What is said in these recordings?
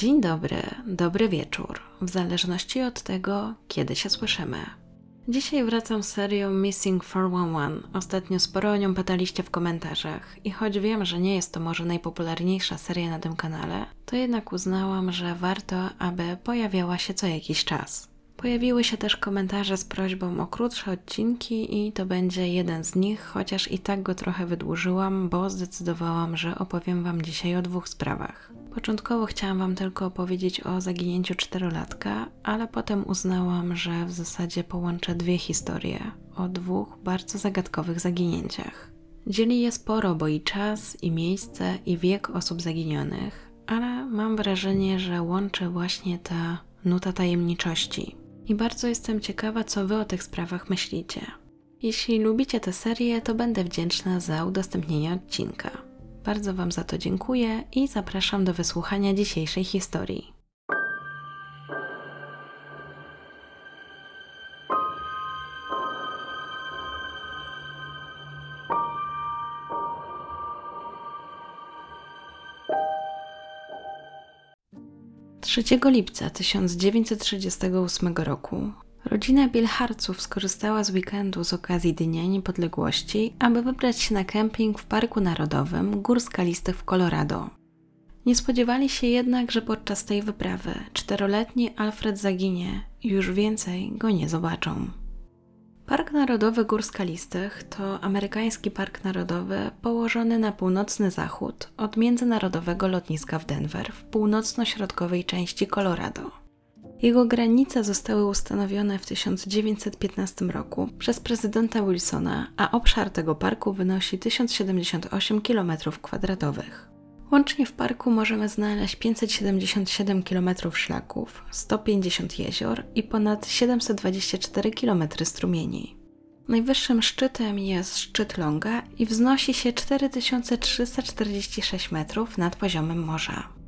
Dzień dobry, dobry wieczór, w zależności od tego, kiedy się słyszymy. Dzisiaj wracam z serią Missing 411. Ostatnio sporo o nią pytaliście w komentarzach i choć wiem, że nie jest to może najpopularniejsza seria na tym kanale, to jednak uznałam, że warto, aby pojawiała się co jakiś czas. Pojawiły się też komentarze z prośbą o krótsze odcinki i to będzie jeden z nich, chociaż i tak go trochę wydłużyłam, bo zdecydowałam, że opowiem Wam dzisiaj o dwóch sprawach. Początkowo chciałam Wam tylko opowiedzieć o zaginięciu czterolatka, ale potem uznałam, że w zasadzie połączę dwie historie o dwóch bardzo zagadkowych zaginięciach. Dzieli je sporo, bo i czas, i miejsce, i wiek osób zaginionych, ale mam wrażenie, że łączy właśnie ta nuta tajemniczości. I bardzo jestem ciekawa, co Wy o tych sprawach myślicie. Jeśli lubicie tę serię, to będę wdzięczna za udostępnienie odcinka. Bardzo Wam za to dziękuję i zapraszam do wysłuchania dzisiejszej historii. Trzeciego lipca 1938 roku Rodzina Bielharców skorzystała z weekendu z okazji Dnia Niepodległości, aby wybrać się na kemping w Parku Narodowym Gór Skalistych w Colorado. Nie spodziewali się jednak, że podczas tej wyprawy czteroletni Alfred zaginie i już więcej go nie zobaczą. Park Narodowy Gór Skalistych to amerykański park narodowy położony na północny zachód od międzynarodowego lotniska w Denver w północno-środkowej części Colorado. Jego granice zostały ustanowione w 1915 roku przez prezydenta Wilsona, a obszar tego parku wynosi 1078 km2. Łącznie w parku możemy znaleźć 577 km szlaków, 150 jezior i ponad 724 km strumieni. Najwyższym szczytem jest szczyt Longa i wznosi się 4346 metrów nad poziomem morza.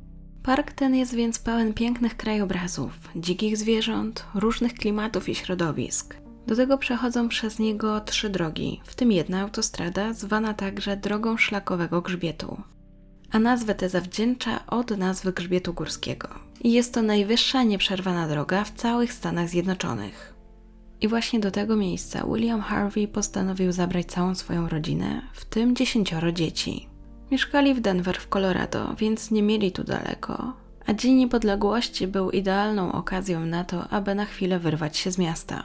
Park ten jest więc pełen pięknych krajobrazów, dzikich zwierząt, różnych klimatów i środowisk. Do tego przechodzą przez niego trzy drogi, w tym jedna autostrada zwana także drogą szlakowego grzbietu. A nazwę tę zawdzięcza od nazwy grzbietu górskiego. I jest to najwyższa nieprzerwana droga w całych Stanach Zjednoczonych. I właśnie do tego miejsca William Harvey postanowił zabrać całą swoją rodzinę, w tym dziesięcioro dzieci. Mieszkali w Denver w Colorado, więc nie mieli tu daleko, a Dzień Niepodległości był idealną okazją na to, aby na chwilę wyrwać się z miasta.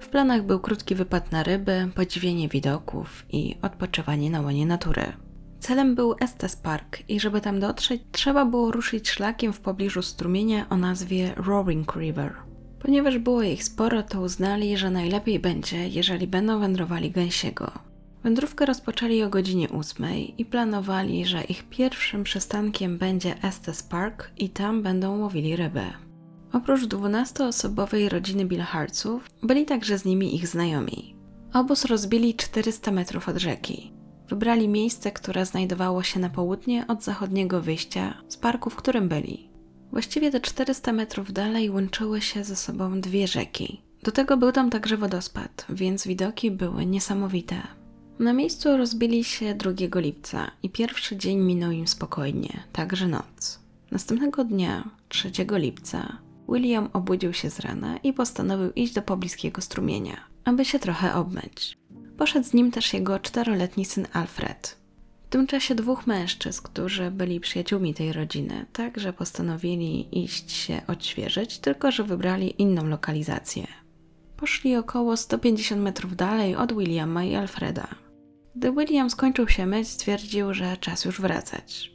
W planach był krótki wypad na ryby, podziwienie widoków i odpoczywanie na łonie natury. Celem był Estes Park i żeby tam dotrzeć, trzeba było ruszyć szlakiem w pobliżu strumienia o nazwie Roaring River. Ponieważ było ich sporo, to uznali, że najlepiej będzie, jeżeli będą wędrowali gęsiego. Wędrówkę rozpoczęli o godzinie 8 i planowali, że ich pierwszym przystankiem będzie Estes Park i tam będą łowili rybę. Oprócz 12-osobowej rodziny Bilharców byli także z nimi ich znajomi. Obóz rozbili 400 metrów od rzeki. Wybrali miejsce, które znajdowało się na południe od zachodniego wyjścia z parku, w którym byli. Właściwie te 400 metrów dalej łączyły się ze sobą dwie rzeki. Do tego był tam także wodospad, więc widoki były niesamowite. Na miejscu rozbili się 2 lipca i pierwszy dzień minął im spokojnie, także noc. Następnego dnia, 3 lipca, William obudził się z rana i postanowił iść do pobliskiego strumienia, aby się trochę obmyć. Poszedł z nim też jego czteroletni syn Alfred. W tym czasie dwóch mężczyzn, którzy byli przyjaciółmi tej rodziny, także postanowili iść się odświeżyć, tylko że wybrali inną lokalizację. Poszli około 150 metrów dalej od Williama i Alfreda. Gdy William skończył się myć, stwierdził, że czas już wracać.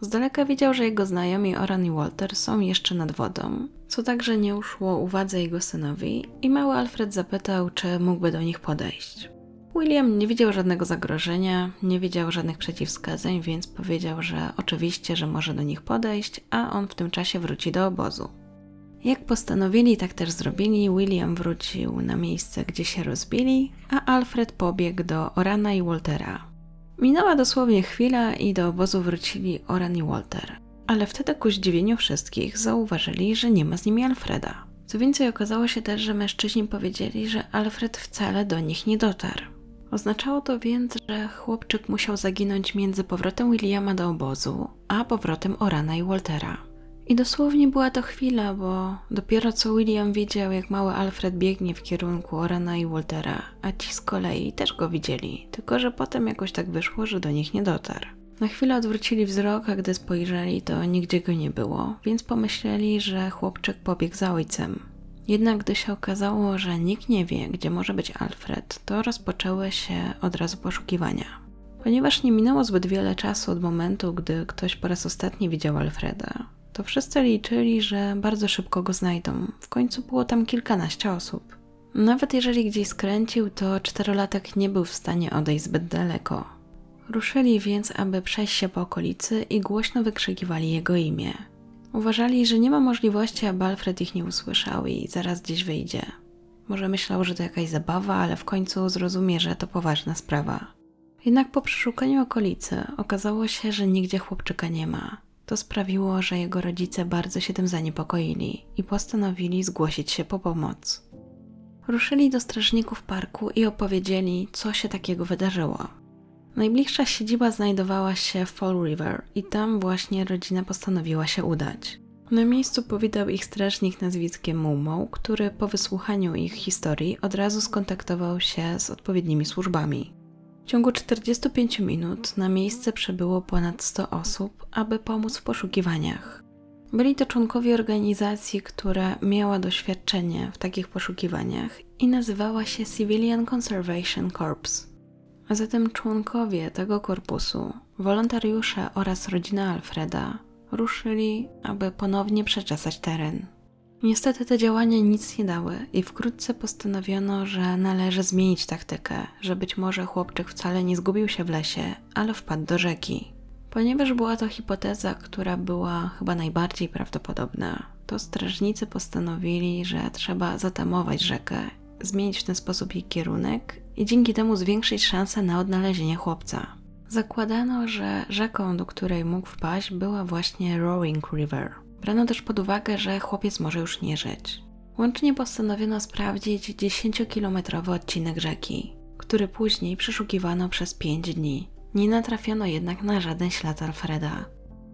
Z daleka widział, że jego znajomi Oran i Walter są jeszcze nad wodą, co także nie uszło uwadze jego synowi i mały Alfred zapytał, czy mógłby do nich podejść. William nie widział żadnego zagrożenia, nie widział żadnych przeciwwskazań, więc powiedział, że oczywiście, że może do nich podejść, a on w tym czasie wróci do obozu. Jak postanowili, tak też zrobili. William wrócił na miejsce, gdzie się rozbili, a Alfred pobiegł do Orana i Waltera. Minęła dosłownie chwila i do obozu wrócili Oran i Walter. Ale wtedy ku zdziwieniu wszystkich zauważyli, że nie ma z nimi Alfreda. Co więcej, okazało się też, że mężczyźni powiedzieli, że Alfred wcale do nich nie dotarł. Oznaczało to więc, że chłopczyk musiał zaginąć między powrotem Williama do obozu, a powrotem Orana i Waltera. I dosłownie była to chwila, bo dopiero co William widział, jak mały Alfred biegnie w kierunku Orana i Waltera, a ci z kolei też go widzieli, tylko że potem jakoś tak wyszło, że do nich nie dotarł. Na chwilę odwrócili wzrok, a gdy spojrzeli, to nigdzie go nie było, więc pomyśleli, że chłopczyk pobiegł za ojcem. Jednak gdy się okazało, że nikt nie wie, gdzie może być Alfred, to rozpoczęły się od razu poszukiwania. Ponieważ nie minęło zbyt wiele czasu od momentu, gdy ktoś po raz ostatni widział Alfreda, to wszyscy liczyli, że bardzo szybko go znajdą. W końcu było tam kilkanaście osób. Nawet jeżeli gdzieś skręcił, to czterolatek nie był w stanie odejść zbyt daleko. Ruszyli więc, aby przejść się po okolicy i głośno wykrzykiwali jego imię. Uważali, że nie ma możliwości, aby Alfred ich nie usłyszał i zaraz gdzieś wyjdzie. Może myślał, że to jakaś zabawa, ale w końcu zrozumie, że to poważna sprawa. Jednak po przeszukaniu okolicy okazało się, że nigdzie chłopczyka nie ma. To sprawiło, że jego rodzice bardzo się tym zaniepokoili i postanowili zgłosić się po pomoc. Ruszyli do strażników parku i opowiedzieli, co się takiego wydarzyło. Najbliższa siedziba znajdowała się w Fall River i tam właśnie rodzina postanowiła się udać. Na miejscu powitał ich strażnik nazwiskiem Mumo, który po wysłuchaniu ich historii od razu skontaktował się z odpowiednimi służbami. W ciągu 45 minut na miejsce przybyło ponad 100 osób, aby pomóc w poszukiwaniach. Byli to członkowie organizacji, która miała doświadczenie w takich poszukiwaniach i nazywała się Civilian Conservation Corps. A zatem członkowie tego korpusu, wolontariusze oraz rodzina Alfreda ruszyli, aby ponownie przeczesać teren. Niestety te działania nic nie dały i wkrótce postanowiono, że należy zmienić taktykę, że być może chłopczyk wcale nie zgubił się w lesie, ale wpadł do rzeki. Ponieważ była to hipoteza, która była chyba najbardziej prawdopodobna, to strażnicy postanowili, że trzeba zatamować rzekę, zmienić w ten sposób jej kierunek i dzięki temu zwiększyć szanse na odnalezienie chłopca. Zakładano, że rzeką, do której mógł wpaść, była właśnie Roaring River. Brano też pod uwagę, że chłopiec może już nie żyć. Łącznie postanowiono sprawdzić 10-kilometrowy odcinek rzeki, który później przeszukiwano przez 5 dni. Nie natrafiono jednak na żaden ślad Alfreda.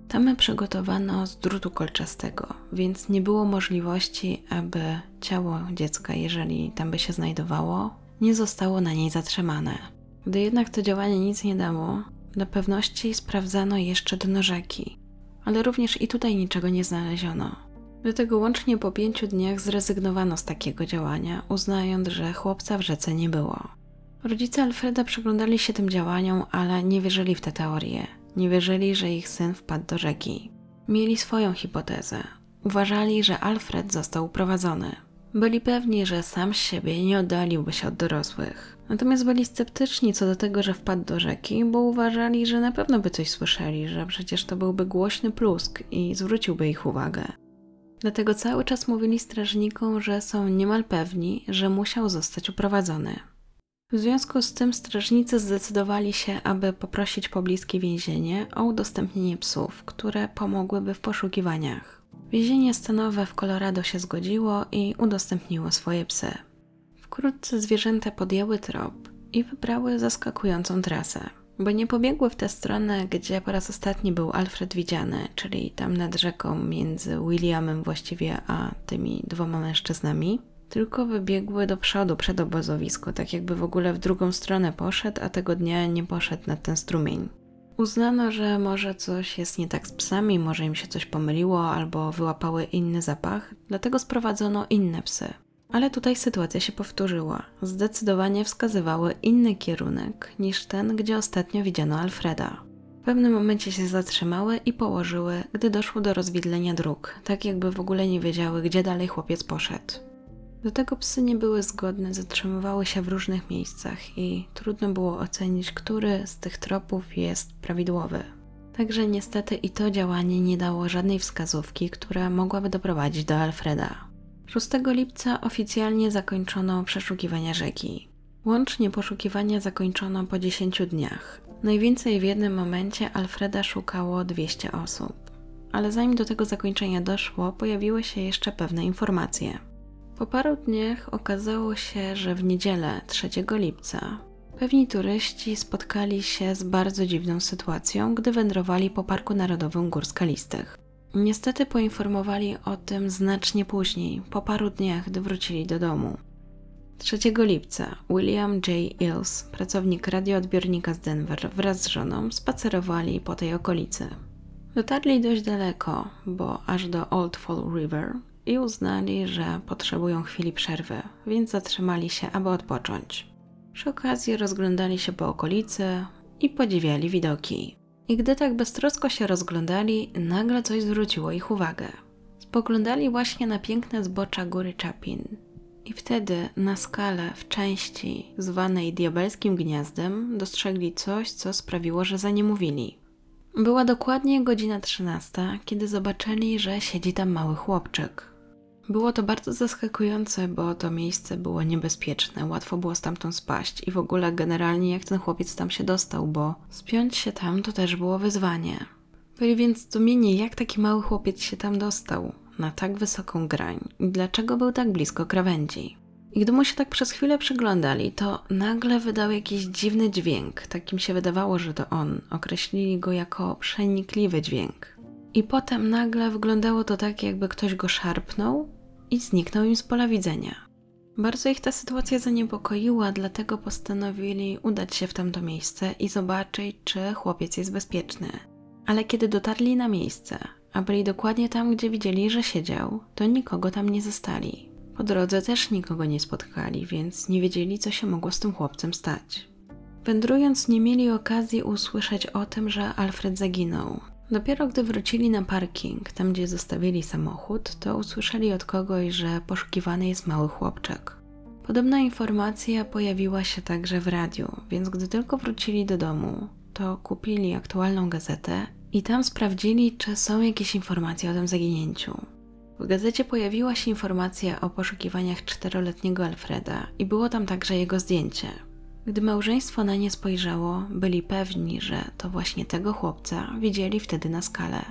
Tamy przygotowano z drutu kolczastego, więc nie było możliwości, aby ciało dziecka, jeżeli tam by się znajdowało, nie zostało na niej zatrzymane. Gdy jednak to działanie nic nie dało, dla pewności sprawdzano jeszcze dno rzeki, ale również i tutaj niczego nie znaleziono. Dlatego łącznie po pięciu dniach zrezygnowano z takiego działania, uznając, że chłopca w rzece nie było. Rodzice Alfreda przyglądali się tym działaniom, ale nie wierzyli w te teorie. Nie wierzyli, że ich syn wpadł do rzeki. Mieli swoją hipotezę. Uważali, że Alfred został uprowadzony. Byli pewni, że sam siebie nie oddaliłby się od dorosłych. Natomiast byli sceptyczni co do tego, że wpadł do rzeki, bo uważali, że na pewno by coś słyszeli, że przecież to byłby głośny plusk i zwróciłby ich uwagę. Dlatego cały czas mówili strażnikom, że są niemal pewni, że musiał zostać uprowadzony. W związku z tym strażnicy zdecydowali się, aby poprosić pobliskie więzienie o udostępnienie psów, które pomogłyby w poszukiwaniach. Więzienie stanowe w Colorado się zgodziło i udostępniło swoje psy. Wkrótce zwierzęta podjęły trop i wybrały zaskakującą trasę, bo nie pobiegły w tę stronę, gdzie po raz ostatni był Alfred widziany, czyli tam nad rzeką między Williamem właściwie a tymi dwoma mężczyznami, tylko wybiegły do przodu przed obozowisko, tak jakby w ogóle w drugą stronę poszedł, a tego dnia nie poszedł na ten strumień. Uznano, że może coś jest nie tak z psami, może im się coś pomyliło albo wyłapały inny zapach, dlatego sprowadzono inne psy. Ale tutaj sytuacja się powtórzyła. Zdecydowanie wskazywały inny kierunek niż ten, gdzie ostatnio widziano Alfreda. W pewnym momencie się zatrzymały i położyły, gdy doszło do rozwidlenia dróg, tak jakby w ogóle nie wiedziały, gdzie dalej chłopiec poszedł. Do tego psy nie były zgodne, zatrzymywały się w różnych miejscach i trudno było ocenić, który z tych tropów jest prawidłowy. Także niestety i to działanie nie dało żadnej wskazówki, która mogłaby doprowadzić do Alfreda. 6 lipca oficjalnie zakończono przeszukiwania rzeki. Łącznie poszukiwania zakończono po 10 dniach. Najwięcej w jednym momencie Alfreda szukało 200 osób. Ale zanim do tego zakończenia doszło, pojawiły się jeszcze pewne informacje. Po paru dniach okazało się, że w niedzielę 3 lipca pewni turyści spotkali się z bardzo dziwną sytuacją, gdy wędrowali po Parku Narodowym Gór Skalistych. Niestety poinformowali o tym znacznie później, po paru dniach, gdy wrócili do domu. 3 lipca William J. Ills, pracownik radioodbiornika z Denver, wraz z żoną spacerowali po tej okolicy. Dotarli dość daleko, bo aż do Old Fall River i uznali, że potrzebują chwili przerwy, więc zatrzymali się, aby odpocząć. Przy okazji rozglądali się po okolicy i podziwiali widoki. I gdy tak beztrosko się rozglądali, nagle coś zwróciło ich uwagę. Spoglądali właśnie na piękne zbocza góry Chapin. I wtedy na skale w części zwanej diabelskim gniazdem dostrzegli coś, co sprawiło, że za mówili. Była dokładnie godzina 13, kiedy zobaczyli, że siedzi tam mały chłopczyk. Było to bardzo zaskakujące, bo to miejsce było niebezpieczne, łatwo było stamtąd spaść i w ogóle generalnie jak ten chłopiec tam się dostał, bo spiąć się tam to też było wyzwanie. Byli więc zdumieni, jak taki mały chłopiec się tam dostał, na tak wysoką grań i dlaczego był tak blisko krawędzi. I gdy mu się tak przez chwilę przyglądali, to nagle wydał jakiś dziwny dźwięk. Takim się wydawało, że to on. Określili go jako przenikliwy dźwięk. I potem nagle wyglądało to tak, jakby ktoś go szarpnął i zniknął im z pola widzenia. Bardzo ich ta sytuacja zaniepokoiła, dlatego postanowili udać się w tamto miejsce i zobaczyć, czy chłopiec jest bezpieczny. Ale kiedy dotarli na miejsce, a byli dokładnie tam, gdzie widzieli, że siedział, to nikogo tam nie zostali. Po drodze też nikogo nie spotkali, więc nie wiedzieli, co się mogło z tym chłopcem stać. Wędrując, nie mieli okazji usłyszeć o tym, że Alfred zaginął, Dopiero gdy wrócili na parking, tam gdzie zostawili samochód, to usłyszeli od kogoś, że poszukiwany jest mały chłopczak. Podobna informacja pojawiła się także w radiu, więc gdy tylko wrócili do domu, to kupili aktualną gazetę i tam sprawdzili, czy są jakieś informacje o tym zaginięciu. W gazecie pojawiła się informacja o poszukiwaniach czteroletniego Alfreda i było tam także jego zdjęcie. Gdy małżeństwo na nie spojrzało, byli pewni, że to właśnie tego chłopca widzieli wtedy na skale.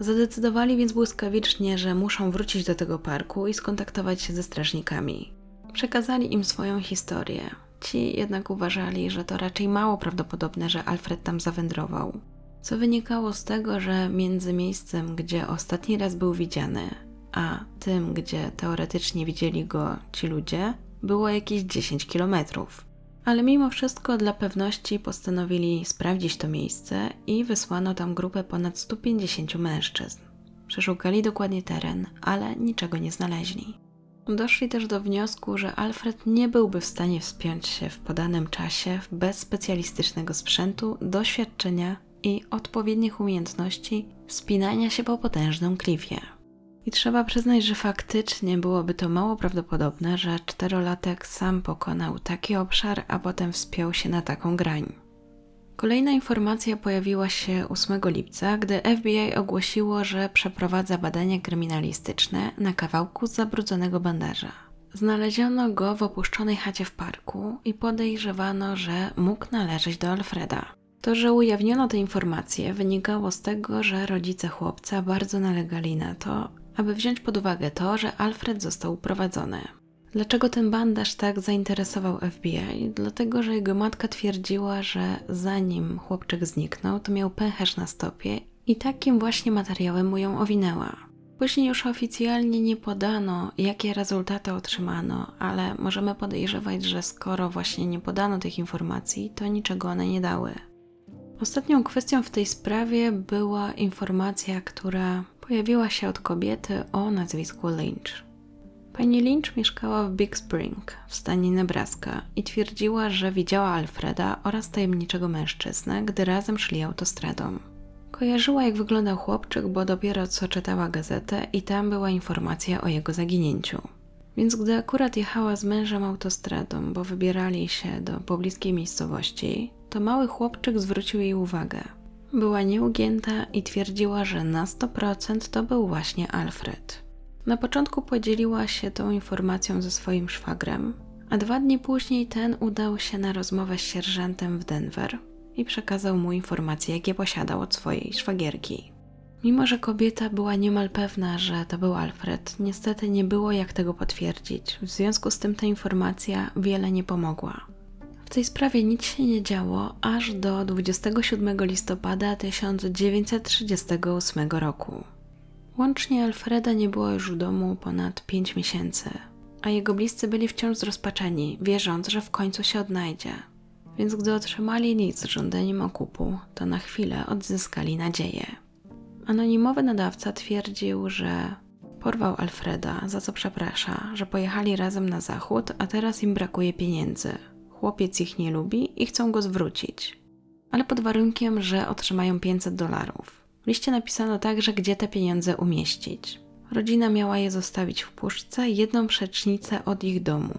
Zadecydowali więc błyskawicznie, że muszą wrócić do tego parku i skontaktować się ze strażnikami. Przekazali im swoją historię. Ci jednak uważali, że to raczej mało prawdopodobne, że Alfred tam zawędrował. Co wynikało z tego, że między miejscem, gdzie ostatni raz był widziany, a tym, gdzie teoretycznie widzieli go ci ludzie, było jakieś 10 kilometrów. Ale mimo wszystko dla pewności postanowili sprawdzić to miejsce i wysłano tam grupę ponad 150 mężczyzn. Przeszukali dokładnie teren, ale niczego nie znaleźli. Doszli też do wniosku, że Alfred nie byłby w stanie wspiąć się w podanym czasie bez specjalistycznego sprzętu, doświadczenia i odpowiednich umiejętności wspinania się po potężnym klifie. I trzeba przyznać, że faktycznie byłoby to mało prawdopodobne, że czterolatek sam pokonał taki obszar, a potem wspiął się na taką grań. Kolejna informacja pojawiła się 8 lipca, gdy FBI ogłosiło, że przeprowadza badania kryminalistyczne na kawałku zabrudzonego bandaża. Znaleziono go w opuszczonej chacie w parku i podejrzewano, że mógł należeć do Alfreda. To, że ujawniono te informacje, wynikało z tego, że rodzice chłopca bardzo nalegali na to, aby wziąć pod uwagę to, że Alfred został uprowadzony. Dlaczego ten bandaż tak zainteresował FBI? Dlatego, że jego matka twierdziła, że zanim chłopczyk zniknął, to miał pęcherz na stopie i takim właśnie materiałem mu ją owinęła. Później już oficjalnie nie podano, jakie rezultaty otrzymano, ale możemy podejrzewać, że skoro właśnie nie podano tych informacji, to niczego one nie dały. Ostatnią kwestią w tej sprawie była informacja, która pojawiła się od kobiety o nazwisku Lynch. Pani Lynch mieszkała w Big Spring w stanie Nebraska i twierdziła, że widziała Alfreda oraz tajemniczego mężczyznę, gdy razem szli autostradą. Kojarzyła, jak wyglądał chłopczyk, bo dopiero co czytała gazetę i tam była informacja o jego zaginięciu. Więc gdy akurat jechała z mężem autostradą, bo wybierali się do pobliskiej miejscowości, to mały chłopczyk zwrócił jej uwagę. Była nieugięta i twierdziła, że na 100% to był właśnie Alfred. Na początku podzieliła się tą informacją ze swoim szwagrem, a dwa dni później ten udał się na rozmowę z sierżantem w Denver i przekazał mu informacje, jakie posiadał od swojej szwagierki. Mimo, że kobieta była niemal pewna, że to był Alfred, niestety nie było jak tego potwierdzić. W związku z tym ta informacja wiele nie pomogła. W tej sprawie nic się nie działo aż do 27 listopada 1938 roku. Łącznie Alfreda nie było już w domu ponad 5 miesięcy, a jego bliscy byli wciąż zrozpaczeni, wierząc, że w końcu się odnajdzie. Więc gdy otrzymali list z żądaniem okupu, to na chwilę odzyskali nadzieję. Anonimowy nadawca twierdził, że porwał Alfreda, za co przeprasza, że pojechali razem na zachód, a teraz im brakuje pieniędzy. Chłopiec ich nie lubi i chcą go zwrócić. Ale pod warunkiem, że otrzymają 500 dolarów. W liście napisano także, gdzie te pieniądze umieścić. Rodzina miała je zostawić w puszce, jedną przecznicę od ich domu.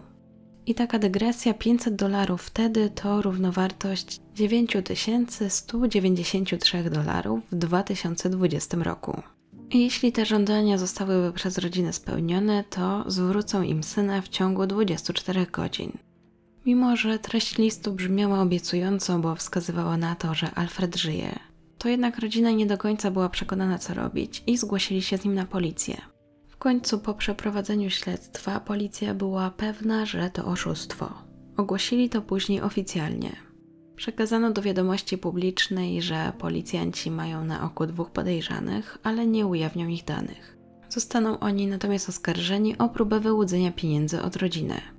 I taka dygresja 500 dolarów wtedy to równowartość 9193 dolarów w 2020 roku. I jeśli te żądania zostałyby przez rodzinę spełnione, to zwrócą im syna w ciągu 24 godzin. Mimo, że treść listu brzmiała obiecująco, bo wskazywała na to, że Alfred żyje, to jednak rodzina nie do końca była przekonana, co robić i zgłosili się z nim na policję. W końcu, po przeprowadzeniu śledztwa, policja była pewna, że to oszustwo. Ogłosili to później oficjalnie. Przekazano do wiadomości publicznej, że policjanci mają na oku dwóch podejrzanych, ale nie ujawnią ich danych. Zostaną oni natomiast oskarżeni o próbę wyłudzenia pieniędzy od rodziny.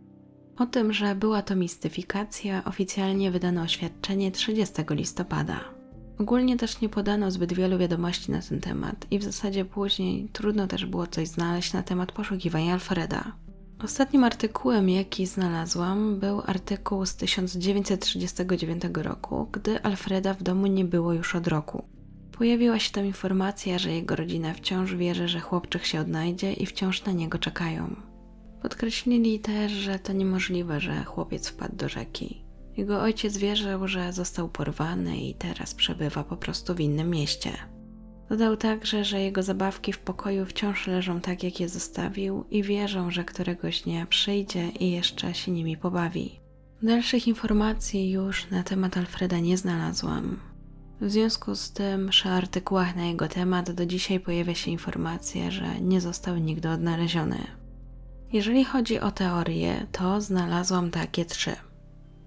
O tym, że była to mistyfikacja, oficjalnie wydano oświadczenie 30 listopada. Ogólnie też nie podano zbyt wielu wiadomości na ten temat i w zasadzie później trudno też było coś znaleźć na temat poszukiwania Alfreda. Ostatnim artykułem, jaki znalazłam, był artykuł z 1939 roku, gdy Alfreda w domu nie było już od roku. Pojawiła się tam informacja, że jego rodzina wciąż wierzy, że chłopczyk się odnajdzie i wciąż na niego czekają. Podkreślili też, że to niemożliwe, że chłopiec wpadł do rzeki. Jego ojciec wierzył, że został porwany i teraz przebywa po prostu w innym mieście. Dodał także, że jego zabawki w pokoju wciąż leżą tak, jak je zostawił i wierzą, że któregoś dnia przyjdzie i jeszcze się nimi pobawi. Dalszych informacji już na temat Alfreda nie znalazłam. W związku z tym, przy artykułach na jego temat do dzisiaj pojawia się informacja, że nie został nigdy odnaleziony. Jeżeli chodzi o teorie, to znalazłam takie trzy.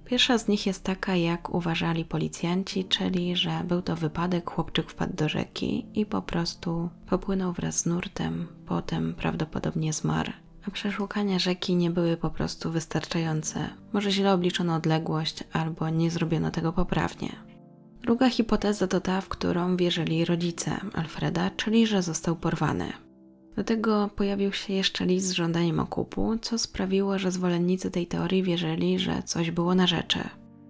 Pierwsza z nich jest taka, jak uważali policjanci, czyli że był to wypadek, chłopczyk wpadł do rzeki i po prostu popłynął wraz z nurtem, potem prawdopodobnie zmarł. A przeszukania rzeki nie były po prostu wystarczające. Może źle obliczono odległość, albo nie zrobiono tego poprawnie. Druga hipoteza to ta, w którą wierzyli rodzice Alfreda, czyli że został porwany. Do tego pojawił się jeszcze list z żądaniem okupu, co sprawiło, że zwolennicy tej teorii wierzyli, że coś było na rzeczy.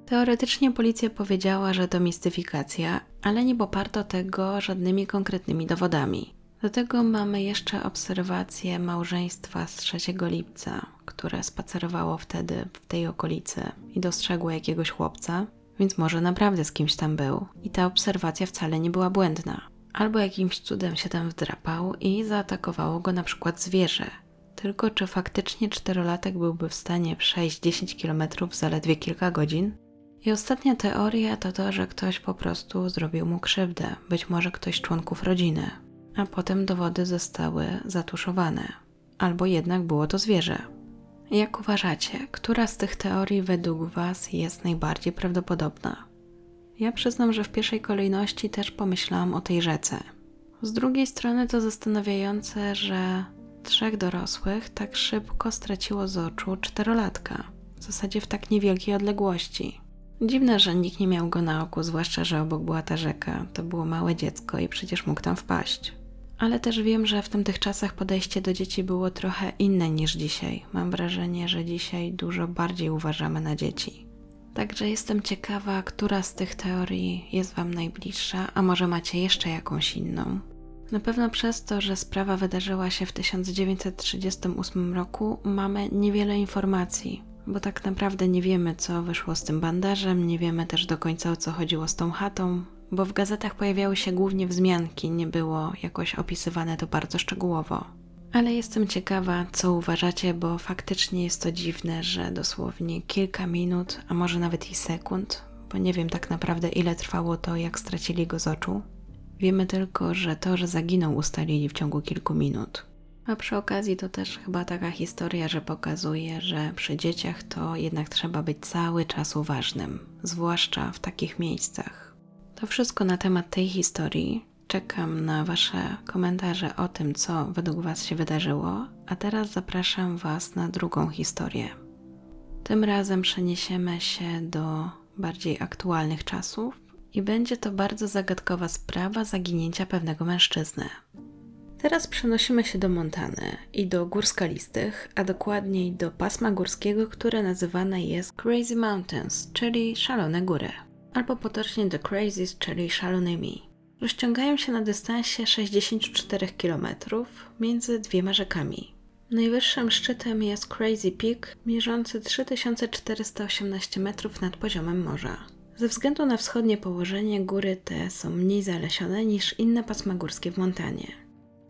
Teoretycznie policja powiedziała, że to mistyfikacja, ale nie poparto tego żadnymi konkretnymi dowodami. Do tego mamy jeszcze obserwację małżeństwa z 3 lipca, które spacerowało wtedy w tej okolicy i dostrzegło jakiegoś chłopca, więc może naprawdę z kimś tam był. I ta obserwacja wcale nie była błędna albo jakimś cudem się tam wdrapał i zaatakowało go na przykład zwierzę. Tylko czy faktycznie czterolatek byłby w stanie przejść 10 km zaledwie kilka godzin? I ostatnia teoria to to, że ktoś po prostu zrobił mu krzywdę, być może ktoś z członków rodziny, a potem dowody zostały zatuszowane, albo jednak było to zwierzę. Jak uważacie, która z tych teorii według Was jest najbardziej prawdopodobna? Ja przyznam, że w pierwszej kolejności też pomyślałam o tej rzece. Z drugiej strony to zastanawiające, że trzech dorosłych tak szybko straciło z oczu czterolatka, w zasadzie w tak niewielkiej odległości. Dziwne, że nikt nie miał go na oku, zwłaszcza, że obok była ta rzeka. To było małe dziecko i przecież mógł tam wpaść. Ale też wiem, że w tamtych czasach podejście do dzieci było trochę inne niż dzisiaj. Mam wrażenie, że dzisiaj dużo bardziej uważamy na dzieci. Także jestem ciekawa, która z tych teorii jest Wam najbliższa, a może macie jeszcze jakąś inną. Na pewno przez to, że sprawa wydarzyła się w 1938 roku, mamy niewiele informacji, bo tak naprawdę nie wiemy, co wyszło z tym bandażem, nie wiemy też do końca o co chodziło z tą chatą, bo w gazetach pojawiały się głównie wzmianki, nie było jakoś opisywane to bardzo szczegółowo. Ale jestem ciekawa, co uważacie, bo faktycznie jest to dziwne, że dosłownie kilka minut, a może nawet i sekund, bo nie wiem tak naprawdę ile trwało to, jak stracili go z oczu. Wiemy tylko, że to, że zaginął, ustalili w ciągu kilku minut. A przy okazji to też chyba taka historia, że pokazuje, że przy dzieciach to jednak trzeba być cały czas uważnym, zwłaszcza w takich miejscach. To wszystko na temat tej historii. Czekam na Wasze komentarze o tym, co według Was się wydarzyło, a teraz zapraszam Was na drugą historię. Tym razem przeniesiemy się do bardziej aktualnych czasów i będzie to bardzo zagadkowa sprawa zaginięcia pewnego mężczyzny. Teraz przenosimy się do Montany i do gór skalistych, a dokładniej do pasma górskiego, które nazywane jest Crazy Mountains, czyli Szalone Góry, albo potocznie The Crazies, czyli Szalonymi. Rozciągają się na dystansie 64 km między dwiema rzekami. Najwyższym szczytem jest Crazy Peak, mierzący 3418 metrów nad poziomem morza. Ze względu na wschodnie położenie góry te są mniej zalesione niż inne pasma górskie w Montanie.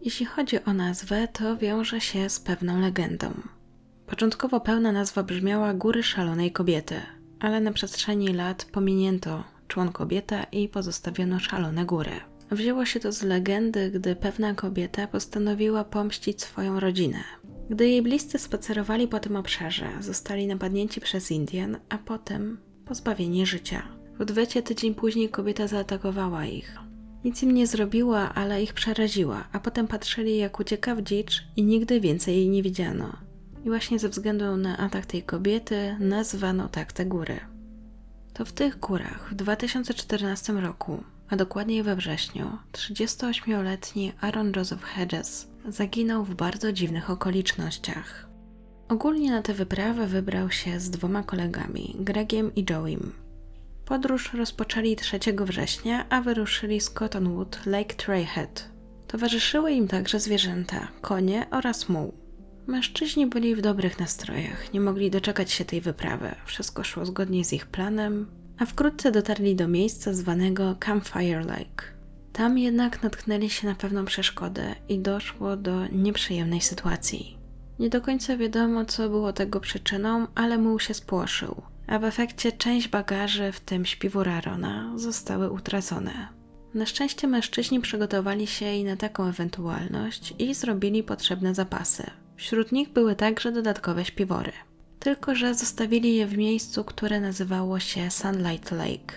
Jeśli chodzi o nazwę, to wiąże się z pewną legendą. Początkowo pełna nazwa brzmiała Góry Szalonej Kobiety, ale na przestrzeni lat pominięto człon kobieta i pozostawiono szalone góry. Wzięło się to z legendy, gdy pewna kobieta postanowiła pomścić swoją rodzinę. Gdy jej bliscy spacerowali po tym obszarze, zostali napadnięci przez Indian, a potem pozbawieni życia. W odwecie tydzień później kobieta zaatakowała ich. Nic im nie zrobiła, ale ich przeraziła, a potem patrzyli jak ucieka w dzicz i nigdy więcej jej nie widziano. I właśnie ze względu na atak tej kobiety nazwano tak te góry. To w tych górach w 2014 roku, a dokładniej we wrześniu, 38-letni Aaron Joseph Hedges zaginął w bardzo dziwnych okolicznościach. Ogólnie na tę wyprawę wybrał się z dwoma kolegami, Gregiem i Joeym. Podróż rozpoczęli 3 września, a wyruszyli z Cottonwood Lake Trailhead. Towarzyszyły im także zwierzęta, konie oraz muł. Mężczyźni byli w dobrych nastrojach, nie mogli doczekać się tej wyprawy. Wszystko szło zgodnie z ich planem, a wkrótce dotarli do miejsca zwanego Campfire Lake. Tam jednak natknęli się na pewną przeszkodę i doszło do nieprzyjemnej sytuacji. Nie do końca wiadomo, co było tego przyczyną, ale muł się spłoszył, a w efekcie część bagaży, w tym śpiwór Arona, zostały utracone. Na szczęście mężczyźni przygotowali się i na taką ewentualność i zrobili potrzebne zapasy. Wśród nich były także dodatkowe śpiwory. Tylko, że zostawili je w miejscu, które nazywało się Sunlight Lake.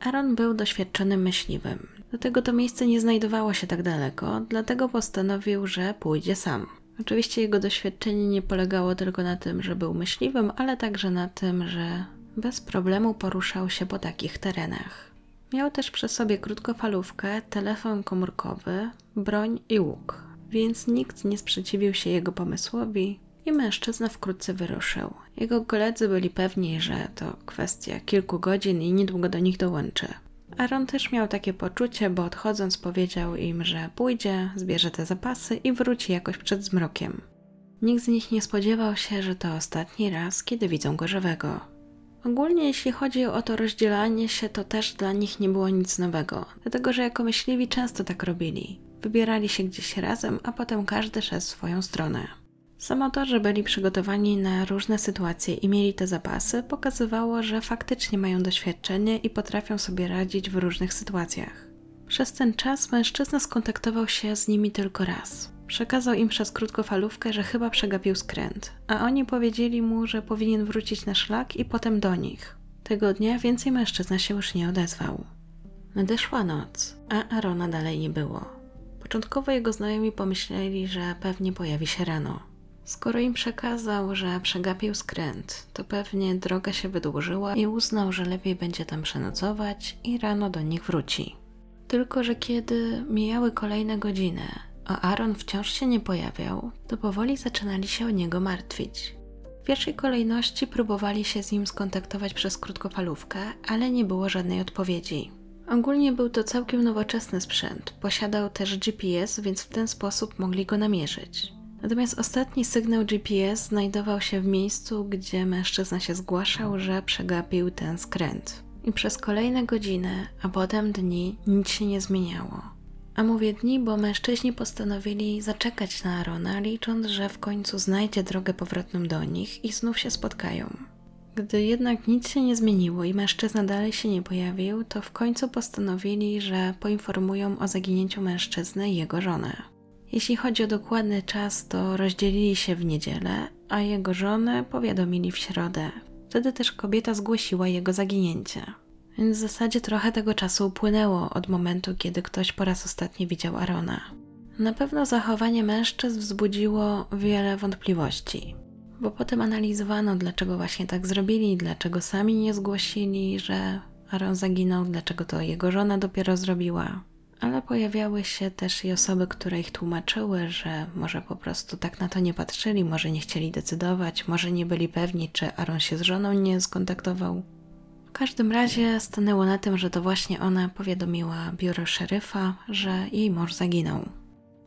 Aaron był doświadczonym myśliwym. Dlatego to miejsce nie znajdowało się tak daleko, dlatego postanowił, że pójdzie sam. Oczywiście jego doświadczenie nie polegało tylko na tym, że był myśliwym, ale także na tym, że bez problemu poruszał się po takich terenach. Miał też przy sobie krótkofalówkę, telefon komórkowy, broń i łuk, więc nikt nie sprzeciwił się jego pomysłowi i mężczyzna wkrótce wyruszył. Jego koledzy byli pewni, że to kwestia kilku godzin i niedługo do nich dołączy. Aaron też miał takie poczucie, bo odchodząc powiedział im, że pójdzie, zbierze te zapasy i wróci jakoś przed zmrokiem. Nikt z nich nie spodziewał się, że to ostatni raz, kiedy widzą go żywego. Ogólnie jeśli chodzi o to rozdzielanie się, to też dla nich nie było nic nowego, dlatego że jako myśliwi często tak robili. Wybierali się gdzieś razem, a potem każdy szedł swoją stronę. Samo to, że byli przygotowani na różne sytuacje i mieli te zapasy, pokazywało, że faktycznie mają doświadczenie i potrafią sobie radzić w różnych sytuacjach. Przez ten czas mężczyzna skontaktował się z nimi tylko raz. Przekazał im przez krótkofalówkę, że chyba przegapił skręt, a oni powiedzieli mu, że powinien wrócić na szlak i potem do nich. Tego dnia więcej mężczyzna się już nie odezwał. Nadeszła noc, a Arona dalej nie było. Początkowo jego znajomi pomyśleli, że pewnie pojawi się rano. Skoro im przekazał, że przegapił skręt, to pewnie droga się wydłużyła i uznał, że lepiej będzie tam przenocować i rano do nich wróci. Tylko, że kiedy mijały kolejne godziny, a Aaron wciąż się nie pojawiał, to powoli zaczynali się o niego martwić. W pierwszej kolejności próbowali się z nim skontaktować przez krótkofalówkę, ale nie było żadnej odpowiedzi. Ogólnie był to całkiem nowoczesny sprzęt, posiadał też GPS, więc w ten sposób mogli go namierzyć. Natomiast ostatni sygnał GPS znajdował się w miejscu, gdzie mężczyzna się zgłaszał, że przegapił ten skręt. I przez kolejne godziny, a potem dni nic się nie zmieniało. A mówię dni, bo mężczyźni postanowili zaczekać na Arona, licząc, że w końcu znajdzie drogę powrotną do nich i znów się spotkają. Gdy jednak nic się nie zmieniło i mężczyzna dalej się nie pojawił, to w końcu postanowili, że poinformują o zaginięciu mężczyzny i jego żonę. Jeśli chodzi o dokładny czas, to rozdzielili się w niedzielę, a jego żonę powiadomili w środę. Wtedy też kobieta zgłosiła jego zaginięcie. Więc w zasadzie trochę tego czasu upłynęło od momentu, kiedy ktoś po raz ostatni widział Arona. Na pewno zachowanie mężczyzn wzbudziło wiele wątpliwości, bo potem analizowano, dlaczego właśnie tak zrobili, dlaczego sami nie zgłosili, że Aaron zaginął, dlaczego to jego żona dopiero zrobiła. Ale pojawiały się też i osoby, które ich tłumaczyły, że może po prostu tak na to nie patrzyli, może nie chcieli decydować, może nie byli pewni, czy Aaron się z żoną nie skontaktował. W każdym razie stanęło na tym, że to właśnie ona powiadomiła biuro szeryfa, że jej mąż zaginął.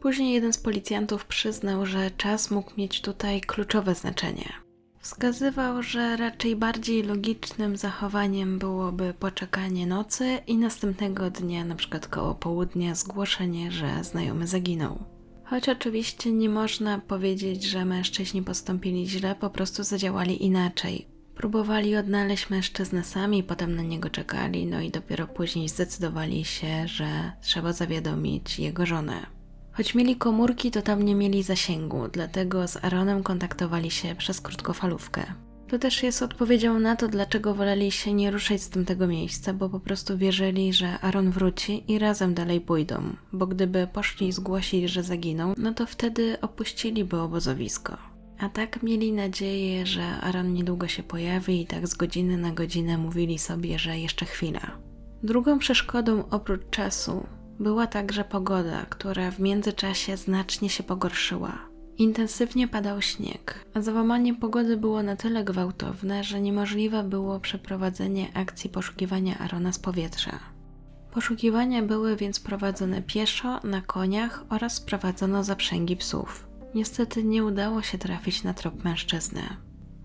Później jeden z policjantów przyznał, że czas mógł mieć tutaj kluczowe znaczenie. Wskazywał, że raczej bardziej logicznym zachowaniem byłoby poczekanie nocy i następnego dnia, na przykład koło południa, zgłoszenie, że znajomy zaginął. Choć oczywiście nie można powiedzieć, że mężczyźni postąpili źle, po prostu zadziałali inaczej. Próbowali odnaleźć mężczyznę sami, potem na niego czekali, no i dopiero później zdecydowali się, że trzeba zawiadomić jego żonę. Choć mieli komórki, to tam nie mieli zasięgu, dlatego z Aaronem kontaktowali się przez krótkofalówkę. To też jest odpowiedzią na to, dlaczego woleli się nie ruszać z tamtego miejsca, bo po prostu wierzyli, że Aaron wróci i razem dalej pójdą, bo gdyby poszli zgłosić, że zaginął, no to wtedy opuściliby obozowisko. A tak mieli nadzieję, że Aaron niedługo się pojawi i tak z godziny na godzinę mówili sobie, że jeszcze chwila. Drugą przeszkodą oprócz czasu była także pogoda, która w międzyczasie znacznie się pogorszyła. Intensywnie padał śnieg, a załamanie pogody było na tyle gwałtowne, że niemożliwe było przeprowadzenie akcji poszukiwania Arona z powietrza. Poszukiwania były więc prowadzone pieszo, na koniach oraz prowadzono zaprzęgi psów. Niestety nie udało się trafić na trop mężczyzny.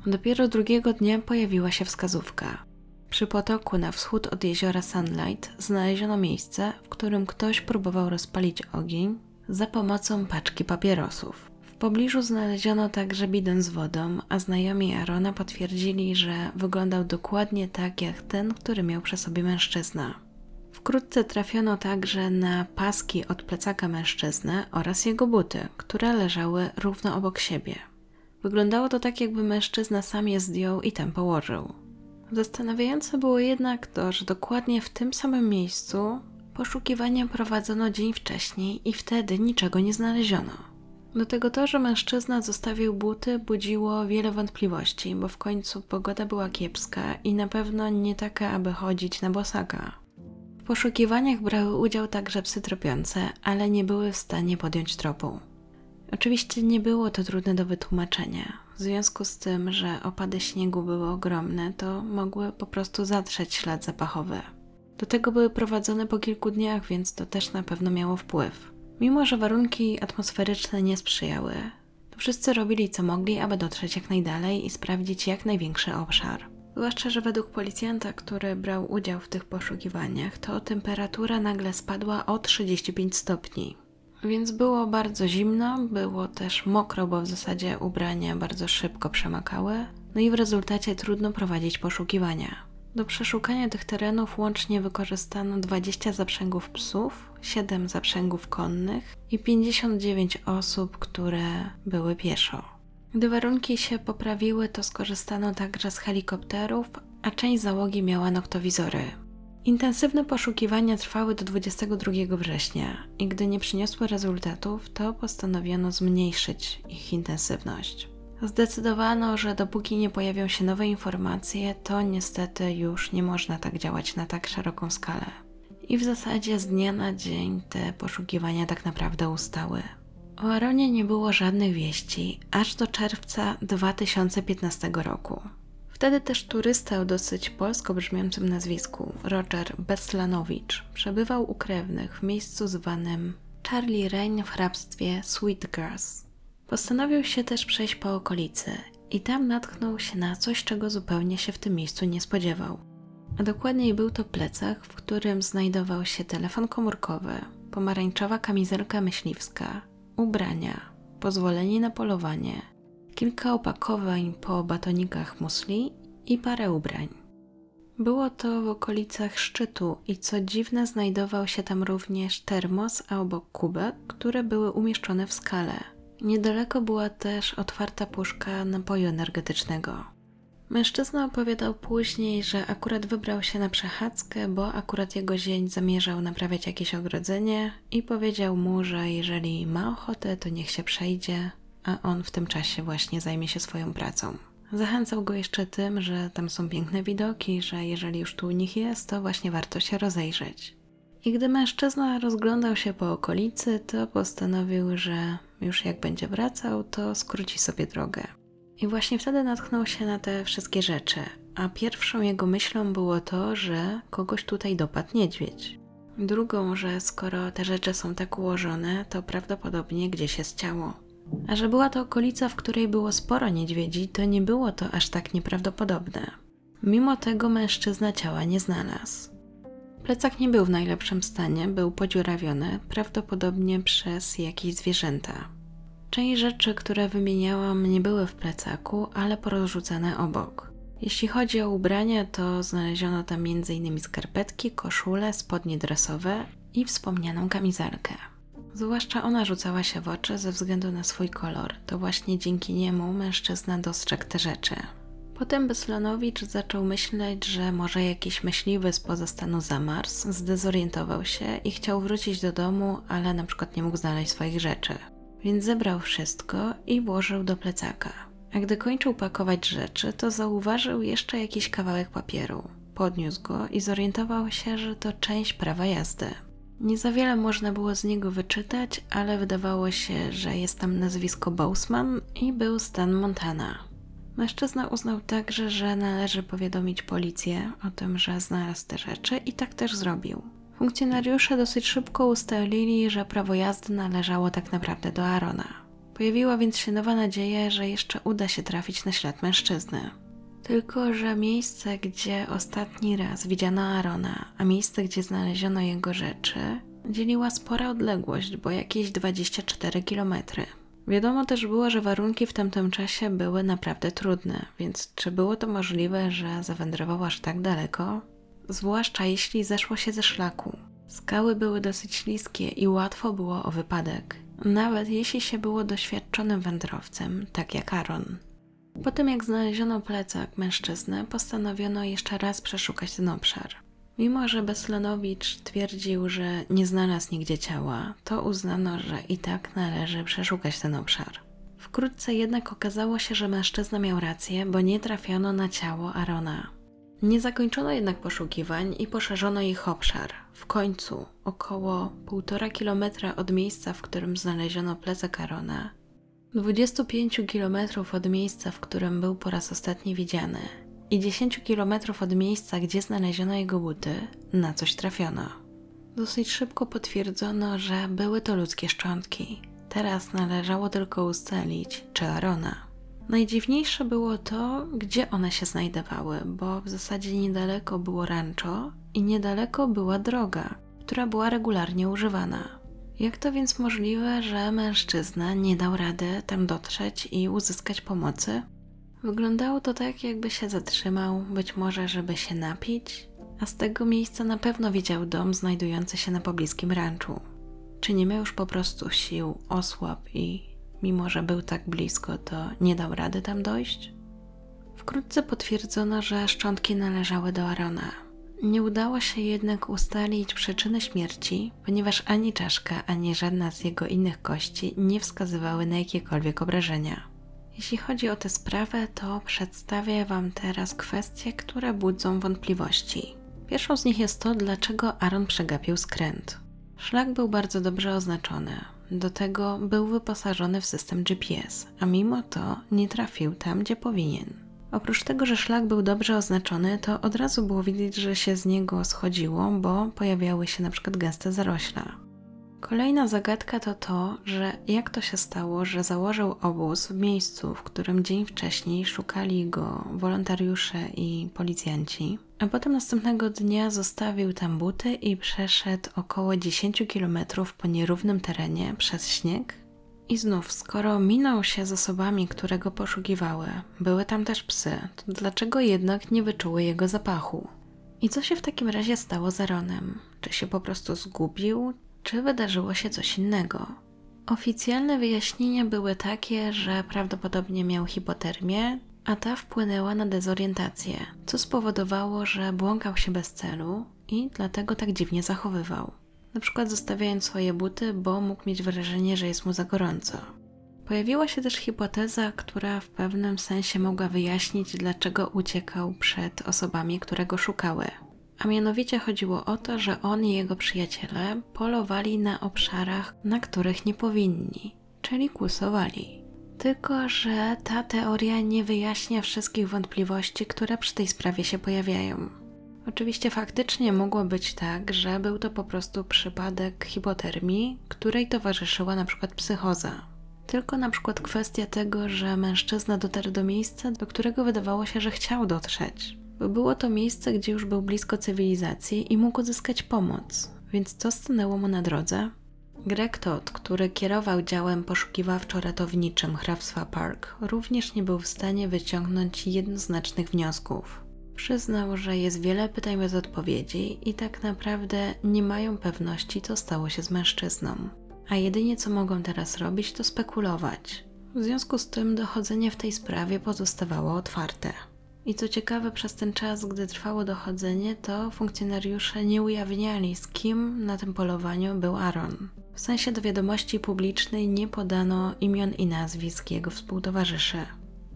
Dopiero drugiego dnia pojawiła się wskazówka. Przy potoku na wschód od jeziora Sunlight znaleziono miejsce, w którym ktoś próbował rozpalić ogień za pomocą paczki papierosów. W pobliżu znaleziono także bidon z wodą, a znajomi Arona potwierdzili, że wyglądał dokładnie tak jak ten, który miał przy sobie mężczyzna. Wkrótce trafiono także na paski od plecaka mężczyzny oraz jego buty, które leżały równo obok siebie. Wyglądało to tak, jakby mężczyzna sam je zdjął i tam położył. Zastanawiające było jednak to, że dokładnie w tym samym miejscu poszukiwania prowadzono dzień wcześniej i wtedy niczego nie znaleziono. Do tego to, że mężczyzna zostawił buty, budziło wiele wątpliwości, bo w końcu pogoda była kiepska i na pewno nie taka, aby chodzić na bosaka. W poszukiwaniach brały udział także psy tropiące, ale nie były w stanie podjąć tropu. Oczywiście nie było to trudne do wytłumaczenia. W związku z tym, że opady śniegu były ogromne, to mogły po prostu zatrzeć ślad zapachowy. Do tego były prowadzone po kilku dniach, więc to też na pewno miało wpływ. Mimo, że warunki atmosferyczne nie sprzyjały, to wszyscy robili co mogli, aby dotrzeć jak najdalej i sprawdzić jak największy obszar. Zwłaszcza, że według policjanta, który brał udział w tych poszukiwaniach, to temperatura nagle spadła o 35 stopni. Więc było bardzo zimno, było też mokro, bo w zasadzie ubrania bardzo szybko przemakały, no i w rezultacie trudno prowadzić poszukiwania. Do przeszukania tych terenów łącznie wykorzystano 20 zaprzęgów psów, 7 zaprzęgów konnych i 59 osób, które były pieszo. Gdy warunki się poprawiły, to skorzystano także z helikopterów, a część załogi miała noktowizory. Intensywne poszukiwania trwały do 22 września i gdy nie przyniosły rezultatów, to postanowiono zmniejszyć ich intensywność. Zdecydowano, że dopóki nie pojawią się nowe informacje, to niestety już nie można tak działać na tak szeroką skalę. I w zasadzie z dnia na dzień te poszukiwania tak naprawdę ustały. O Aronie nie było żadnych wieści aż do czerwca 2015 roku. Wtedy też turysta o dosyć polsko brzmiącym nazwisku, Roger Beslanowicz, przebywał u krewnych w miejscu zwanym Charlie Rain w hrabstwie Sweetgrass. Postanowił się też przejść po okolicy i tam natknął się na coś, czego zupełnie się w tym miejscu nie spodziewał. A dokładniej był to plecak, w którym znajdował się telefon komórkowy, pomarańczowa kamizelka myśliwska, ubrania, pozwolenie na polowanie, kilka opakowań po batonikach musli i parę ubrań. Było to w okolicach szczytu i co dziwne znajdował się tam również termos, a obok kubek, które były umieszczone w skale. Niedaleko była też otwarta puszka napoju energetycznego. Mężczyzna opowiadał później, że akurat wybrał się na przechadzkę, bo akurat jego zień zamierzał naprawiać jakieś ogrodzenie i powiedział mu, że jeżeli ma ochotę, to niech się przejdzie, a on w tym czasie właśnie zajmie się swoją pracą. Zachęcał go jeszcze tym, że tam są piękne widoki, że jeżeli już tu u nich jest, to właśnie warto się rozejrzeć. I gdy mężczyzna rozglądał się po okolicy, to postanowił, że już jak będzie wracał, to skróci sobie drogę. I właśnie wtedy natknął się na te wszystkie rzeczy, a pierwszą jego myślą było to, że kogoś tutaj dopadł niedźwiedź. Drugą, że skoro te rzeczy są tak ułożone, to prawdopodobnie gdzieś jest ciało. A że była to okolica, w której było sporo niedźwiedzi, to nie było to aż tak nieprawdopodobne. Mimo tego mężczyzna ciała nie znalazł. Plecak nie był w najlepszym stanie, był podziurawiony, prawdopodobnie przez jakieś zwierzęta. Część rzeczy, które wymieniałam, nie były w plecaku, ale porozrzucane obok. Jeśli chodzi o ubrania, to znaleziono tam m.in. skarpetki, koszule, spodnie dresowe i wspomnianą kamizelkę. Zwłaszcza ona rzucała się w oczy ze względu na swój kolor. To właśnie dzięki niemu mężczyzna dostrzegł te rzeczy. Potem Beslanowicz zaczął myśleć, że może jakiś myśliwy spoza stanu zamarzł, zdezorientował się i chciał wrócić do domu, ale na przykład nie mógł znaleźć swoich rzeczy. Więc zebrał wszystko i włożył do plecaka. A gdy kończył pakować rzeczy, to zauważył jeszcze jakiś kawałek papieru. Podniósł go i zorientował się, że to część prawa jazdy. Nie za wiele można było z niego wyczytać, ale wydawało się, że jest tam nazwisko Bousman i był stan Montana. Mężczyzna uznał także, że należy powiadomić policję o tym, że znalazł te rzeczy i tak też zrobił. Funkcjonariusze dosyć szybko ustalili, że prawo jazdy należało tak naprawdę do Arona. Pojawiła więc się nowa nadzieja, że jeszcze uda się trafić na ślad mężczyzny. Tylko, że miejsce, gdzie ostatni raz widziano Arona, a miejsce, gdzie znaleziono jego rzeczy, dzieliła spora odległość, bo jakieś 24 kilometry. Wiadomo też było, że warunki w tamtym czasie były naprawdę trudne, więc czy było to możliwe, że zawędrował aż tak daleko? Zwłaszcza jeśli zeszło się ze szlaku. Skały były dosyć śliskie i łatwo było o wypadek, nawet jeśli się było doświadczonym wędrowcem, tak jak Aaron. Po tym jak znaleziono plecak mężczyzny, postanowiono jeszcze raz przeszukać ten obszar. Mimo, że Beslenowicz twierdził, że nie znalazł nigdzie ciała, to uznano, że i tak należy przeszukać ten obszar. Wkrótce jednak okazało się, że mężczyzna miał rację, bo nie trafiono na ciało Arona. Nie zakończono jednak poszukiwań i poszerzono ich obszar. W końcu, około 1,5 kilometra od miejsca, w którym znaleziono plecak Arona, 25 kilometrów od miejsca, w którym był po raz ostatni widziany, i 10 kilometrów od miejsca, gdzie znaleziono jego buty, na coś trafiono. Dosyć szybko potwierdzono, że były to ludzkie szczątki. Teraz należało tylko ustalić, czy Arona. Najdziwniejsze było to, gdzie one się znajdowały, bo w zasadzie niedaleko było rancho i niedaleko była droga, która była regularnie używana. Jak to więc możliwe, że mężczyzna nie dał rady tam dotrzeć i uzyskać pomocy? Wyglądało to tak, jakby się zatrzymał, być może, żeby się napić, a z tego miejsca na pewno widział dom znajdujący się na pobliskim ranczu. Czy nie miał już po prostu sił, osłab i, mimo że był tak blisko, to nie dał rady tam dojść? Wkrótce potwierdzono, że szczątki należały do Arona. Nie udało się jednak ustalić przyczyny śmierci, ponieważ ani czaszka, ani żadna z jego innych kości nie wskazywały na jakiekolwiek obrażenia. Jeśli chodzi o tę sprawę, to przedstawię Wam teraz kwestie, które budzą wątpliwości. Pierwszą z nich jest to, dlaczego Aaron przegapił skręt. Szlak był bardzo dobrze oznaczony. Do tego był wyposażony w system GPS, a mimo to nie trafił tam, gdzie powinien. Oprócz tego, że szlak był dobrze oznaczony, to od razu było widać, że się z niego schodziło, bo pojawiały się na przykład gęste zarośla. Kolejna zagadka to to, że jak to się stało, że założył obóz w miejscu, w którym dzień wcześniej szukali go wolontariusze i policjanci, a potem następnego dnia zostawił tam buty i przeszedł około 10 km po nierównym terenie przez śnieg i znów, skoro minął się z osobami, które go poszukiwały, były tam też psy, to dlaczego jednak nie wyczuły jego zapachu? I co się w takim razie stało z Aaronem? Czy się po prostu zgubił, czy wydarzyło się coś innego? Oficjalne wyjaśnienia były takie, że prawdopodobnie miał hipotermię, a ta wpłynęła na dezorientację, co spowodowało, że błąkał się bez celu i dlatego tak dziwnie zachowywał. Na przykład zostawiając swoje buty, bo mógł mieć wrażenie, że jest mu za gorąco. Pojawiła się też hipoteza, która w pewnym sensie mogła wyjaśnić, dlaczego uciekał przed osobami, które go szukały. A mianowicie chodziło o to, że on i jego przyjaciele polowali na obszarach, na których nie powinni, czyli kłusowali. Tylko, że ta teoria nie wyjaśnia wszystkich wątpliwości, które przy tej sprawie się pojawiają. Oczywiście faktycznie mogło być tak, że był to po prostu przypadek hipotermii, której towarzyszyła na przykład psychoza. Tylko na przykład kwestia tego, że mężczyzna dotarł do miejsca, do którego wydawało się, że chciał dotrzeć. Bo było to miejsce, gdzie już był blisko cywilizacji i mógł uzyskać pomoc. Więc co stanęło mu na drodze? Greg Todd, który kierował działem poszukiwawczo-ratowniczym hrabstwa Park, również nie był w stanie wyciągnąć jednoznacznych wniosków. Przyznał, że jest wiele pytań bez odpowiedzi i tak naprawdę nie mają pewności, co stało się z mężczyzną. A jedynie co mogą teraz robić, to spekulować. W związku z tym dochodzenie w tej sprawie pozostawało otwarte. I co ciekawe, przez ten czas, gdy trwało dochodzenie, to funkcjonariusze nie ujawniali, z kim na tym polowaniu był Aaron. W sensie do wiadomości publicznej nie podano imion i nazwisk jego współtowarzyszy.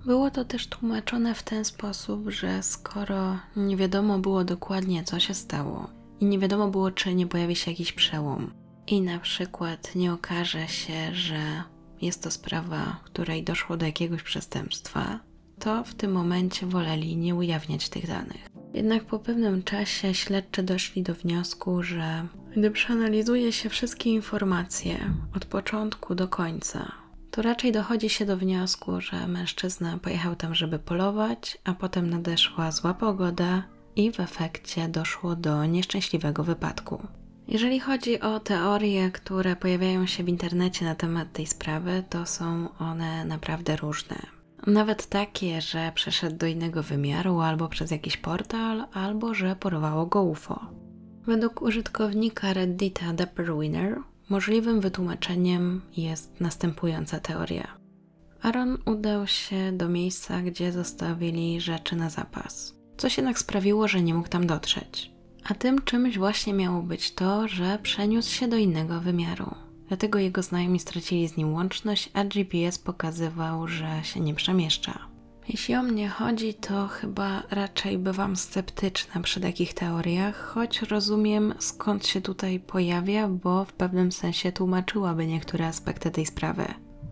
Było to też tłumaczone w ten sposób, że skoro nie wiadomo było dokładnie, co się stało, i nie wiadomo było, czy nie pojawi się jakiś przełom, i na przykład nie okaże się, że jest to sprawa, w której doszło do jakiegoś przestępstwa, to w tym momencie woleli nie ujawniać tych danych. Jednak po pewnym czasie śledczy doszli do wniosku, że gdy przeanalizuje się wszystkie informacje od początku do końca, to raczej dochodzi się do wniosku, że mężczyzna pojechał tam, żeby polować, a potem nadeszła zła pogoda i w efekcie doszło do nieszczęśliwego wypadku. Jeżeli chodzi o teorie, które pojawiają się w internecie na temat tej sprawy, to są one naprawdę różne. Nawet takie, że przeszedł do innego wymiaru, albo przez jakiś portal, albo że porwało go UFO. Według użytkownika Reddita Winner możliwym wytłumaczeniem jest następująca teoria. Aaron udał się do miejsca, gdzie zostawili rzeczy na zapas. Coś jednak sprawiło, że nie mógł tam dotrzeć. A tym czymś właśnie miało być to, że przeniósł się do innego wymiaru. Dlatego jego znajomi stracili z nim łączność, a GPS pokazywał, że się nie przemieszcza. Jeśli o mnie chodzi, to chyba raczej bywam sceptyczna przy takich teoriach, choć rozumiem skąd się tutaj pojawia, bo w pewnym sensie tłumaczyłaby niektóre aspekty tej sprawy.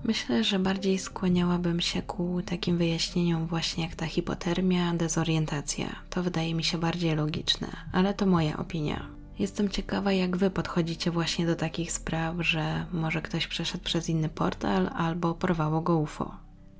Myślę, że bardziej skłaniałabym się ku takim wyjaśnieniom właśnie jak ta hipotermia, dezorientacja. To wydaje mi się bardziej logiczne, ale to moja opinia. Jestem ciekawa, jak Wy podchodzicie właśnie do takich spraw, że może ktoś przeszedł przez inny portal albo porwało go UFO.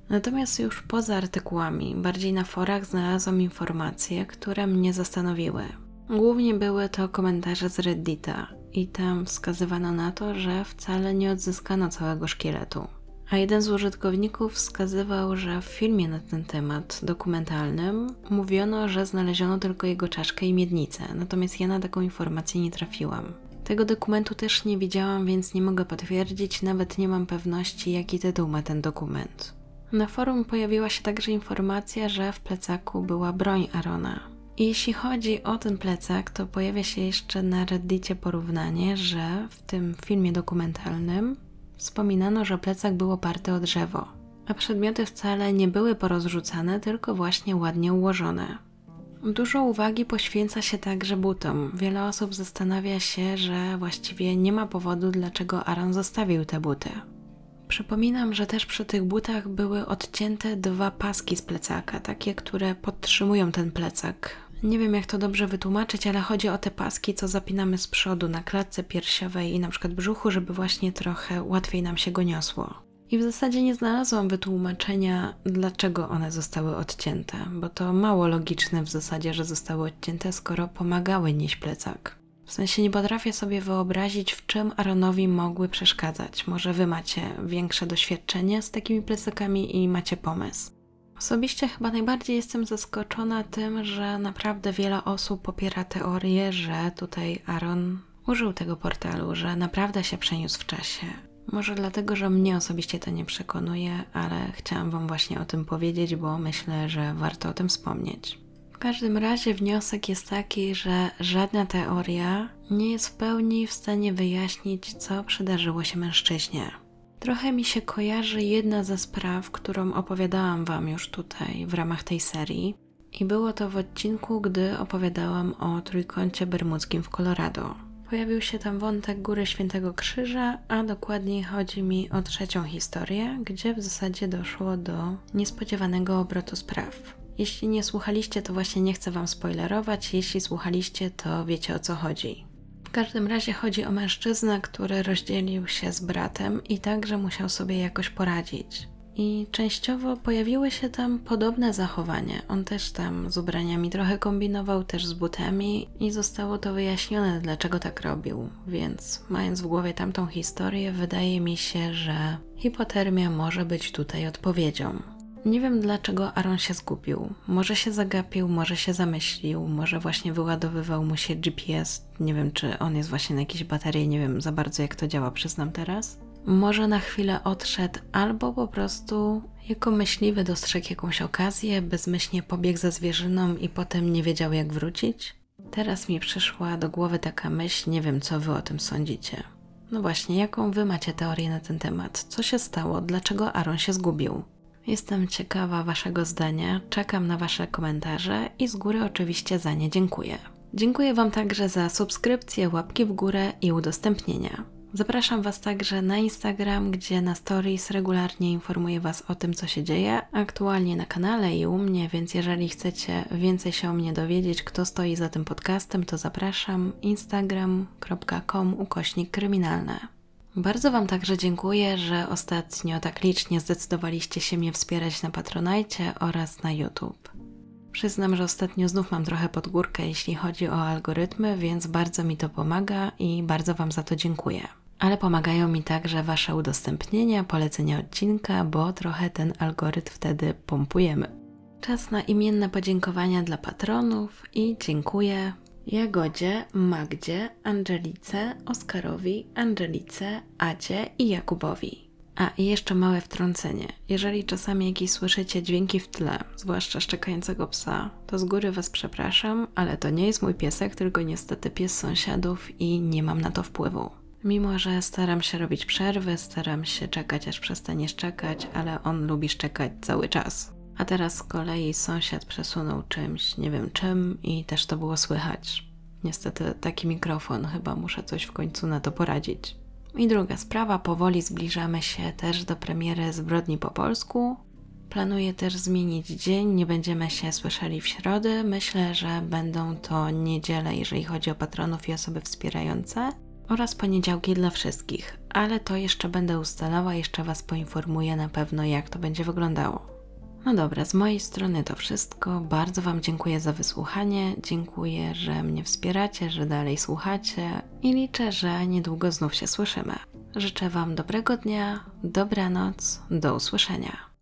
Natomiast już poza artykułami, bardziej na forach znalazłam informacje, które mnie zastanowiły. Głównie były to komentarze z Reddita i tam wskazywano na to, że wcale nie odzyskano całego szkieletu. A jeden z użytkowników wskazywał, że w filmie na ten temat dokumentalnym mówiono, że znaleziono tylko jego czaszkę i miednicę, natomiast ja na taką informację nie trafiłam. Tego dokumentu też nie widziałam, więc nie mogę potwierdzić, nawet nie mam pewności, jaki tytuł ma ten dokument. Na forum pojawiła się także informacja, że w plecaku była broń Arona. I jeśli chodzi o ten plecak, to pojawia się jeszcze na Reddicie porównanie, że w tym filmie dokumentalnym wspominano, że plecak był oparty o drzewo, a przedmioty wcale nie były porozrzucane, tylko właśnie ładnie ułożone. Dużo uwagi poświęca się także butom. Wiele osób zastanawia się, że właściwie nie ma powodu, dlaczego Aaron zostawił te buty. Przypominam, że też przy tych butach były odcięte dwa paski z plecaka, takie, które podtrzymują ten plecak. Nie wiem, jak to dobrze wytłumaczyć, ale chodzi o te paski, co zapinamy z przodu na klatce piersiowej i na przykład brzuchu, żeby właśnie trochę łatwiej nam się go niosło. I w zasadzie nie znalazłam wytłumaczenia, dlaczego one zostały odcięte, bo to mało logiczne w zasadzie, że zostały odcięte, skoro pomagały nieść plecak. W sensie nie potrafię sobie wyobrazić, w czym Aaronowi mogły przeszkadzać. Może wy macie większe doświadczenie z takimi plecakami i macie pomysł. Osobiście chyba najbardziej jestem zaskoczona tym, że naprawdę wiele osób popiera teorię, że tutaj Aaron użył tego portalu, że naprawdę się przeniósł w czasie. Może dlatego, że mnie osobiście to nie przekonuje, ale chciałam Wam właśnie o tym powiedzieć, bo myślę, że warto o tym wspomnieć. W każdym razie wniosek jest taki, że żadna teoria nie jest w pełni w stanie wyjaśnić, co przydarzyło się mężczyźnie. Trochę mi się kojarzy jedna ze spraw, którą opowiadałam Wam już tutaj w ramach tej serii. I było to w odcinku, gdy opowiadałam o trójkącie bermudzkim w Colorado. Pojawił się tam wątek Góry Świętego Krzyża, a dokładniej chodzi mi o trzecią historię, gdzie w zasadzie doszło do niespodziewanego obrotu spraw. Jeśli nie słuchaliście, to właśnie nie chcę Wam spoilerować, jeśli słuchaliście, to wiecie o co chodzi. W każdym razie chodzi o mężczyznę, który rozdzielił się z bratem i także musiał sobie jakoś poradzić. I częściowo pojawiły się tam podobne zachowania. On też tam z ubraniami trochę kombinował, też z butami, i zostało to wyjaśnione, dlaczego tak robił. Więc, mając w głowie tamtą historię, wydaje mi się, że hipotermia może być tutaj odpowiedzią. Nie wiem dlaczego Aaron się zgubił. Może się zagapił, może się zamyślił, może właśnie wyładowywał mu się GPS. Nie wiem, czy on jest właśnie na jakiejś baterii, nie wiem za bardzo jak to działa, przyznam teraz może na chwilę odszedł, albo po prostu jako myśliwy dostrzegł jakąś okazję, bezmyślnie pobiegł za zwierzyną i potem nie wiedział jak wrócić? Teraz mi przyszła do głowy taka myśl, nie wiem co wy o tym sądzicie. No właśnie, jaką wy macie teorię na ten temat? Co się stało? Dlaczego Aaron się zgubił? Jestem ciekawa waszego zdania, czekam na wasze komentarze i z góry oczywiście za nie dziękuję. Dziękuję wam także za subskrypcję, łapki w górę i udostępnienia. Zapraszam Was także na Instagram, gdzie na stories regularnie informuję Was o tym, co się dzieje aktualnie na kanale i u mnie, więc jeżeli chcecie więcej się o mnie dowiedzieć, kto stoi za tym podcastem, to zapraszam instagram.com ukośnik kryminalne. Bardzo Wam także dziękuję, że ostatnio tak licznie zdecydowaliście się mnie wspierać na Patronajcie oraz na YouTube. Przyznam, że ostatnio znów mam trochę pod górkę, jeśli chodzi o algorytmy, więc bardzo mi to pomaga i bardzo Wam za to dziękuję ale pomagają mi także Wasze udostępnienia, polecenia odcinka, bo trochę ten algorytm wtedy pompujemy. Czas na imienne podziękowania dla patronów i dziękuję Jagodzie, Magdzie, Angelice, Oskarowi, Angelice, Adzie i Jakubowi. A i jeszcze małe wtrącenie. Jeżeli czasami jakieś słyszycie dźwięki w tle, zwłaszcza szczekającego psa, to z góry Was przepraszam, ale to nie jest mój piesek, tylko niestety pies sąsiadów i nie mam na to wpływu. Mimo, że staram się robić przerwy, staram się czekać, aż przestanie szczekać, ale on lubi szczekać cały czas. A teraz z kolei sąsiad przesunął czymś, nie wiem czym, i też to było słychać. Niestety taki mikrofon, chyba muszę coś w końcu na to poradzić. I druga sprawa, powoli zbliżamy się też do premiery Zbrodni po polsku. Planuję też zmienić dzień, nie będziemy się słyszeli w środę. Myślę, że będą to niedziele, jeżeli chodzi o patronów i osoby wspierające oraz poniedziałki dla wszystkich, ale to jeszcze będę ustalała, jeszcze Was poinformuję na pewno, jak to będzie wyglądało. No dobra, z mojej strony to wszystko. Bardzo Wam dziękuję za wysłuchanie. Dziękuję, że mnie wspieracie, że dalej słuchacie i liczę, że niedługo znów się słyszymy. Życzę Wam dobrego dnia, dobranoc, do usłyszenia.